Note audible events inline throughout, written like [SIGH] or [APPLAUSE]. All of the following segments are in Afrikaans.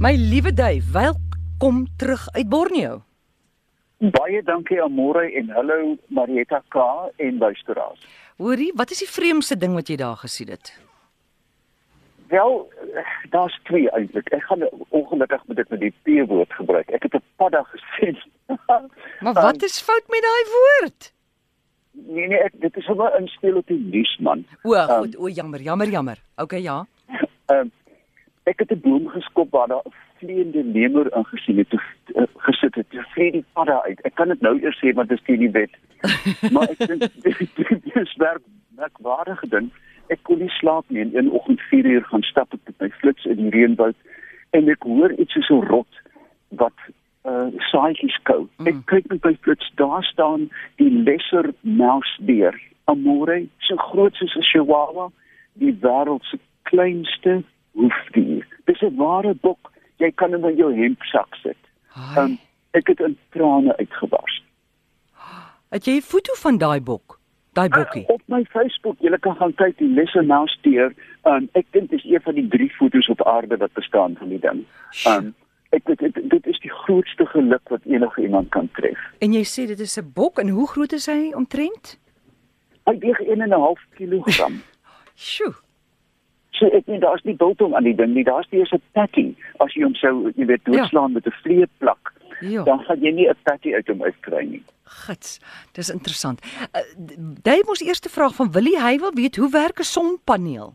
My liewe Dave, welkom terug uit Borneo. Baie dankie aan Môre en hallo Marietta K en luisteraars. Hoorie, wat is die vreemdste ding wat jy daar gesien het? Wel, daar's twee eintlik. Ek gaan ongelukkig moet ek met die P-woord gebruik. Ek het 'n padda gesien. [LAUGHS] Maar wat is fout met daai woord? Nee nee, ek, dit is sommer 'n speel op die nuus man. O, goed, o jammer, jammer, jammer. OK, ja. [LAUGHS] Ehm um, ek het 'n boom geskop waar daar 'n vleiende nemer ingesien het, toe, uh, gesit het. Toe vlieg die padda uit. Ek kan dit nou eers sê want dit is teen die wet. [LAUGHS] maar ek dink [LAUGHS] dit is werk merkwaardige ding. Ek kon nie slaap nie en een oggend 4 uur gaan stap ek met my flits in die reënwoud en ek hoor iets soos 'n rot wat uh saaitjies kou. Mm. Ek kyk met my flits, daar staan die lesser mousbeer, Amore, so groot soos 'n chihuahua, die wêreld se kleinste hoefdier. Dis 'n ware bok. Jy kan hom in jou hempsak sit. Um, ek het in trane uitgebars. Het jy 'n foto van daai bok? Daai bokkie. Uh, op my Facebook, jy kan gaan kyk die lesser mousbeer. Um, ek dink dit is een van die drie fotos op aarde wat bestaan van die ding. Um, ek dit, dit dit is die grootste geluk wat enige iemand kan tref. En jy sê dit is 'n bok en hoe groot is hy omtrent? Hy weeg 1.5 kg. [LAUGHS] Sjoe. So ek meen daar's nie biltong aan die ding nie. Daar's nie eens 'n patty as jy hom sou jy weet doodslaan ja. met 'n vleeplak. Ja. Dan gaan jy nie 'n patty uit hom uitkry nie. Gits, dis interessant. Uh, Dave ons eerste vraag van Willie, hy wil weet hoe werk 'n sonpaneel?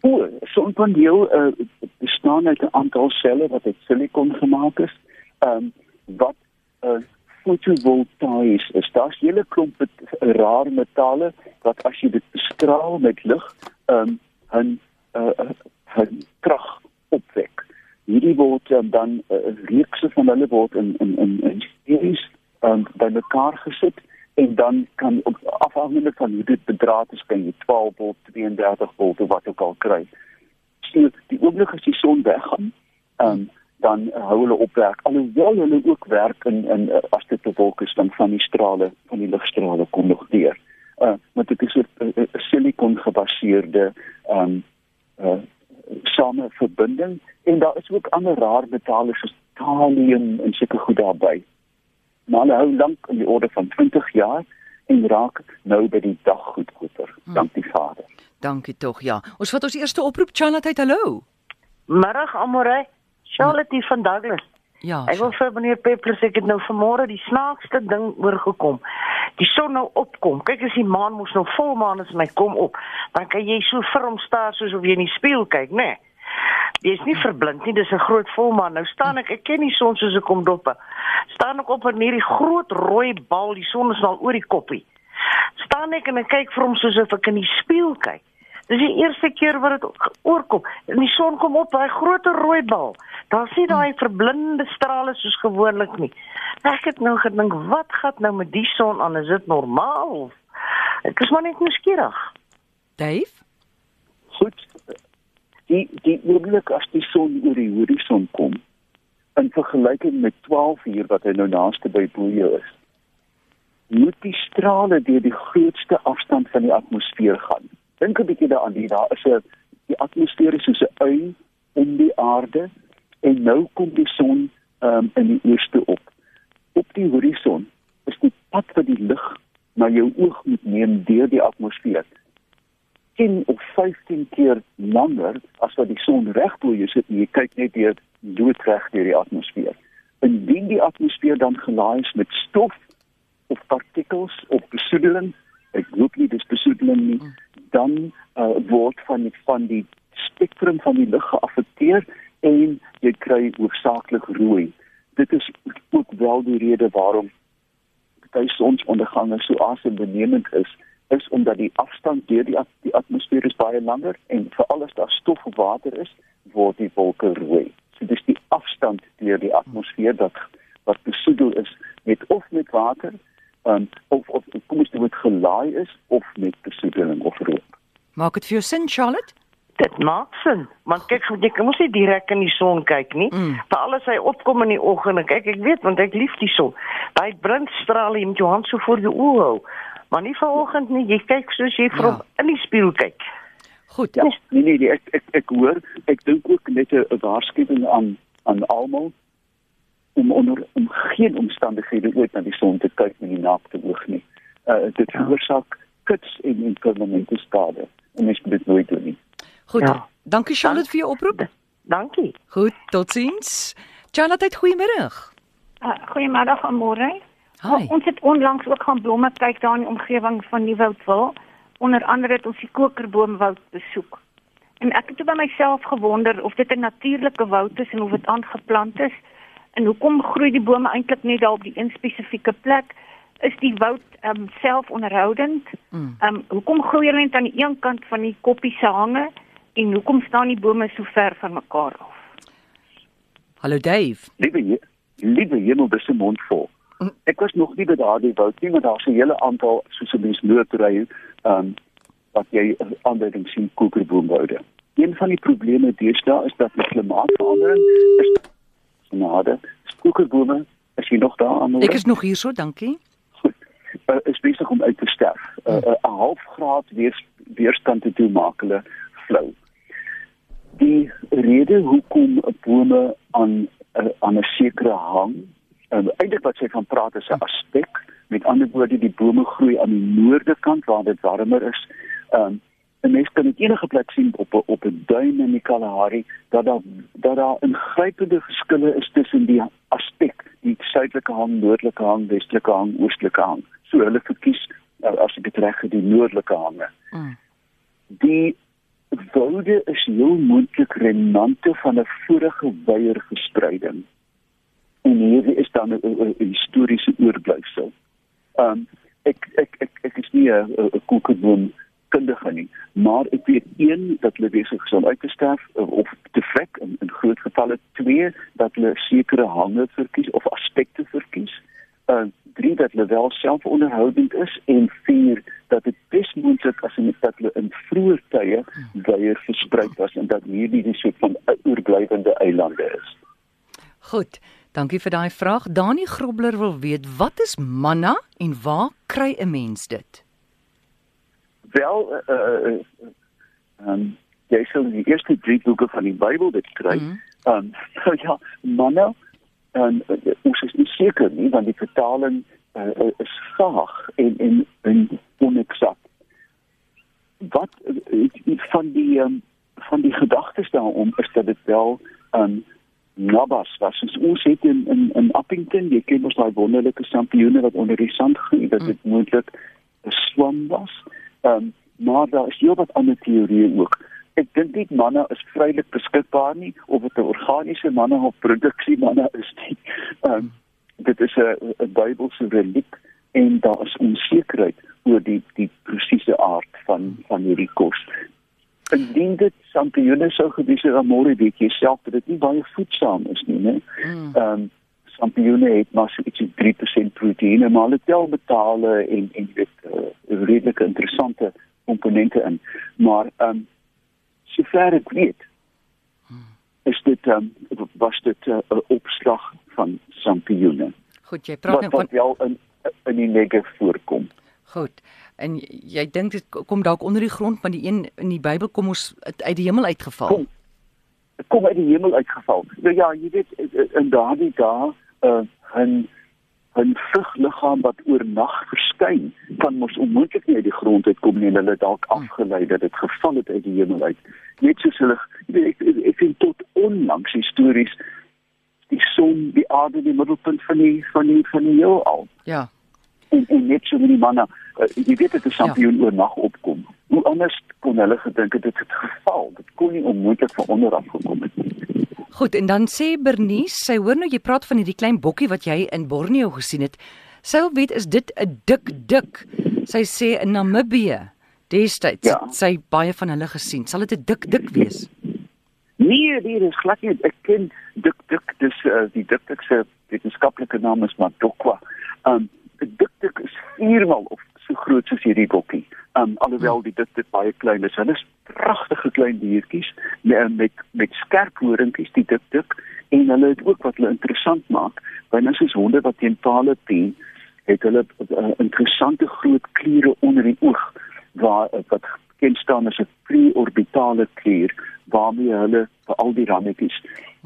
O, sonpaneel uh, bestaan uit 'n aantal selle wat uit silikon gemaak is. Ehm um, wat uh, fotovoltaïs is. Daar's hele klomp rare metale wat as jy dit bestraal met lig, um, 'n uh, 'n krag opwek. Hierdie word um, dan 'n uh, reekse van hulle word in in in in series um, bymekaar gesit en dan kan op afhangende van hoe dit bedraad is kan jy 12 volt, 32 volt of wat ook al kry. So die oomblik as die son weggaan, um, dan uh, hou hulle op werk. Alhoewel hulle ook werk in in uh, as dit bewolk is dan van die strale van die ligstrale kom nog deur. Uh maar dit is 'n uh, uh, silikon gebaseerde um uh same verbinding en daar is ook ander rare metale soos thallium en sulke goed daarbey maar hulle hou lank in die orde van 20 jaar en raak nou by die dag goed goeie. Hmm. Dankie Vader. Dankie tog ja. Ons vat ons eerste oproep Charlotte hallo. Middag Amore. Charlotte van Douglas. Ja. Ek wil vir meneer Peppler sê ek het nou vanmôre die snaakste ding oorgekom. Die son nou opkom. Kyk as die maan mos nou volmaan is en hy kom op, dan kan jy so vir hom staar soos of jy in die spieël kyk, né? Nee. Jy is nie verblind nie, dis 'n groot volmaan. Nou staan ek, ek ken die son soos ek kom doppe. Staan ek op in hierdie groot rooi bal, die son is al oor die koppie. Staan ek en ek kyk vir hom soos of ek in die spieël kyk. Dis die eerste keer wat dit oorkom. En die son kom op, daai groot rooi bal. Daar sien daai verblindende strale soos gewoonlik nie. Ek het nou gedink, wat gaan nou met die son aan? Is dit normaal? Ek is maar net nuuskierig. Dave? Goed, die die oomblik as die son oor die horison kom in vergelyking met 12 uur wat hy nou naaste by bo jou is moet die strale deur die grootste afstand van die atmosfeer gaan dink 'n bietjie daaraan die daar is 'n die atmosfeer is soos 'n ui om die aarde en nou kom die son um, in die ooste op op die horison is die pad wat die lig na jou oog moet neem deur die atmosfeer 10 of 15 keer langer as wat die son reg bo jou sit en jy kyk net deur doodreg deur die atmosfeer. Indien die atmosfeer dan gelaai is met stof of partikels of besoedeling, ek hoop nie dis besoedeling nie, dan uh, word van die van die spektrum van die lig geaffekteer en jy kry hoofsaaklik rooi. Dit is ook wel die rede waarom baie sonsondergange so asembenemend is is omdat die afstand deur die, die atmosfeer is baie langer en veral as daar stof of water is, word die wolke rooi. So dis die afstand deur die atmosfeer dat wat besoedel is met of met water, um, of ons dit gelaai is of met besoedeling of rook. Maak dit vir jou sin, Charlotte? Dit maak sin, want kyk, jy kan mos nie direk in die son kyk nie. Mm. Vir alles hy opkom in die oggend, kyk ek weet want ek lief die son. Daai brandstrale in jou hand so voor jou oë hou. Maar nie vanoggend nie, jy kyk soos jy vir ja. in die spieël kyk. Goed. Ja, nee nee, nee ek ek ek hoor, ek dink ook net 'n 'n waarskuwing aan aan almal om onder om geen omstandighede ooit na die son te kyk met die naakte oog nie. Uh dit veroorsaak kuts en en permanente skade. En mens moet dit nooit doen nie. Goed. Ja. Dankie Charlotte vir jou oproep. Dankie. Goed, totsiens. Charlotte, goeiemôre. Uh, goeiemiddag aan môre. Hi. Ons het onlangs ook gaan blomme kyk daar in die omgewing van Nieuwoudtville. Onder andere het ons die kokerboomwoud besoek. En ek het by myself gewonder of dit 'n natuurlike woud is en of dit aangeplant is. En hoekom groei die bome eintlik net daar op die een spesifieke plek? Is die woud ehm um, selfonderhoudend? Mm. Ehm um, hoekom groei hulle net aan die een kant van die koppie se hange en hoekom staan die bome so ver van mekaar af? Hallo Dave. Liewe liewe hemel, dis 'n mond vol. Mm. Ek was nog nie by daardie woud nie, maar daar's 'n hele aantal soos 'n mens noodry, ehm um, wat jy aanduiding sien kokerboomwoude. Een van die probleme deesdae is dat die klimaatsverandering is genade. Kokerbome, is jy nog daar aan? Ek is nog hier so, dankie. Uh, is besig om uit te sterf. 'n uh, 'n half graad weers, weerstand te doen maak hulle flou. Die rede hoekom bome aan uh, aan 'n sekere hang, um, eintlik wat sy van praat is 'n aspek. Met ander woorde, die bome groei aan die noorde kant waar dit warmer is. Um, 'n mens kan dit enige plek sien op 'n op 'n duin in die Kalahari dat daar dat daar ingrypende verskille is tussen die aspek, suidelike hang, noordelike hang, westelike hang, oostelike hang. So hulle verkies uh, as ek dit reg het, die noordelike hange. Mm. Die woude is heel moontlik renante van 'n vorige weierverspreiding. En hier is dan 'n- historiese oorblyfsel. Um ek ek ek ek is nie 'n koekenboom kundige nie, maar ek weet een dat hulle besig is om uit te sterf of, of te vrek in, in groot getalle, twee dat hulle sekere hange verkies of aspekte verkies. Uh drie dat hulle wel selfonderhoudend is en vier dat dit besmoontlik as in dat hulle in vroeë tye weier versprei was en dat hierdie die soort van oorblywende eilande is. Goed. Dankie vir daai vraag. Dani Grobler wil weet wat is manna en waar kry 'n mens dit? Wel uh uh um, jy sal die eerste drie boeke van die Bybel dit kry. Mhm. Um [LAUGHS] so ja, manna en uh, ons is nie seker nie want die vertaling uh, is vaag en en en onexakt. Wat uh, van die um, van die gedagtes daarom is dat dit wel um Nabas was. Soos ons het in in in Appington, jy ken mos daai wonderlike sampioene wat onder die sand groei, dat dit moontlik 'n swam was. Ehm um, maar daar is heelwat ander teorieë ook. Ek dink nie manne is vrylik beskikbaar nie of dit 'n organiese manne of produksie manne is nie. Ehm um, dit is 'n 'n Bybelse reliek en daar is onsekerheid oor die die presiese aard van van hierdie kos. Indien dit sampioene sou gewees het, dan môre weet jy self dat dit nie baie voedsaam is nie, né? Mm. Ehm um, sampioene het maar so ietsie 3% proteïene, maar hulle tel betale en en uh, redelike interessante komponente in. Maar ehm um, sover ek weet is dit ehm um, was dit 'n uh, opslag van sampioene. Goed, jy praat nou van wat wel in in die nege voorkom. Goed. En jy, dink dit kom dalk onder die grond want die een in die Bybel kom ons uit die hemel uitgeval. Kom. kom uit die hemel uitgeval. Nou ja, jy weet in daardie dae uh hun hun vrugliggaam wat oornag verskyn kan mos onmoontlik nie uit die grond uitkom nie en hulle dalk afgelei dat dit geval het uit die hemel uit. Net soos hulle ek, ek, ek vind tot onlangs histories die son, die aarde die middelpunt van die van die van die heelal. Ja. En, en net so met die manne, uh, jy weet dit 'n sampioen ja. oornag opkom. Hoe anders kon hulle gedink het dit het geval? Dit kon nie onmoontlik van onder af gekom het nie. Goed, en dan sê Bernice, sy hoor nou jy praat van hierdie klein bokkie wat jy in Borneo gesien het. Sy wil weet is dit 'n dik dik? Sy sê in Namibië destyds Ja. sy baie van hulle gesien. Sal dit 'n dik dik wees? Nee, nee, dis glad nie. Ek ken dik dik, dis uh, die dik dik se wetenskaplike naam is Madokwa. Um dik dik is viermal of so groot soos hierdie bokkie. Um alhoewel die dik dik baie klein is. Hulle is pragtige klein diertjies met met, met skerp horinkies, die dik dik en hulle het ook wat hulle interessant maak, byna soos honde wat teen pale pien, het hulle uh, interessante groot kliere onder die oog waar uh, wat bekend staan as 'n preorbitale klier waarmee hulle vir al die rammetjies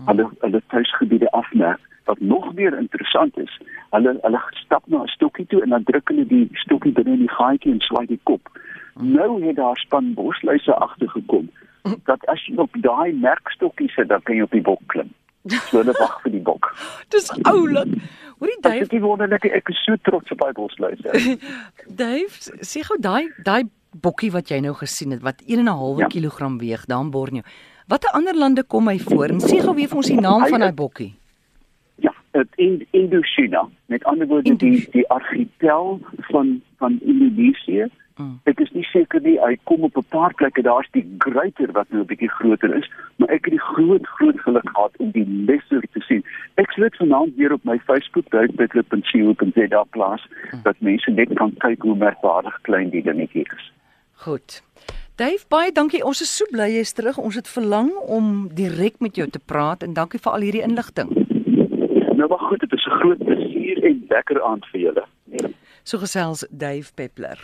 hulle hulle tuisgebiede afmerk. Wat nog meer interessant is, hulle hulle stap na 'n stokkie toe en dan druk hulle die stokkie binne in die gaatjie en swaai die kop. Nou het daar span bosluise agtergekom dat as jy op daai merkstokkie sit, dan kan jy op die bok klim. So hulle wag vir die bok. [LAUGHS] Dis oulik. Hoorie Dit Dave, is nie wonderlik ek is so trots op daai bosluise. [LAUGHS] Dave, sê gou daai daai bokkie wat jy nou gesien het wat 1 en 'n half Ja. kilogram weeg daar in Borneo. Watter ander lande kom hy voor? En sê gou weer vir ons die naam Hy van daai is- bokkie. In Indochina. Met ander woorde die Indochina. die argitel van van Indonesië. Mm. Ek is nie seker nie, hy kom op 'n paar plekke. Daar's die greater wat nou 'n bietjie groter is, maar ek het die groot groot geluk gehad om die lesser te sien. Ek sal dit vanaand weer op my Facebook duikbitler.co.za plaas dat mense net kan kyk hoe merkwaardig klein die dingetjie is. Goed. Dave, baie dankie. Ons is so bly jy's terug. Ons het verlang om direk met jou te praat en dankie vir al hierdie inligting. Maar goed, dit is 'n groot plesier en lekker aand vir julle. So gesels Dave Peppler.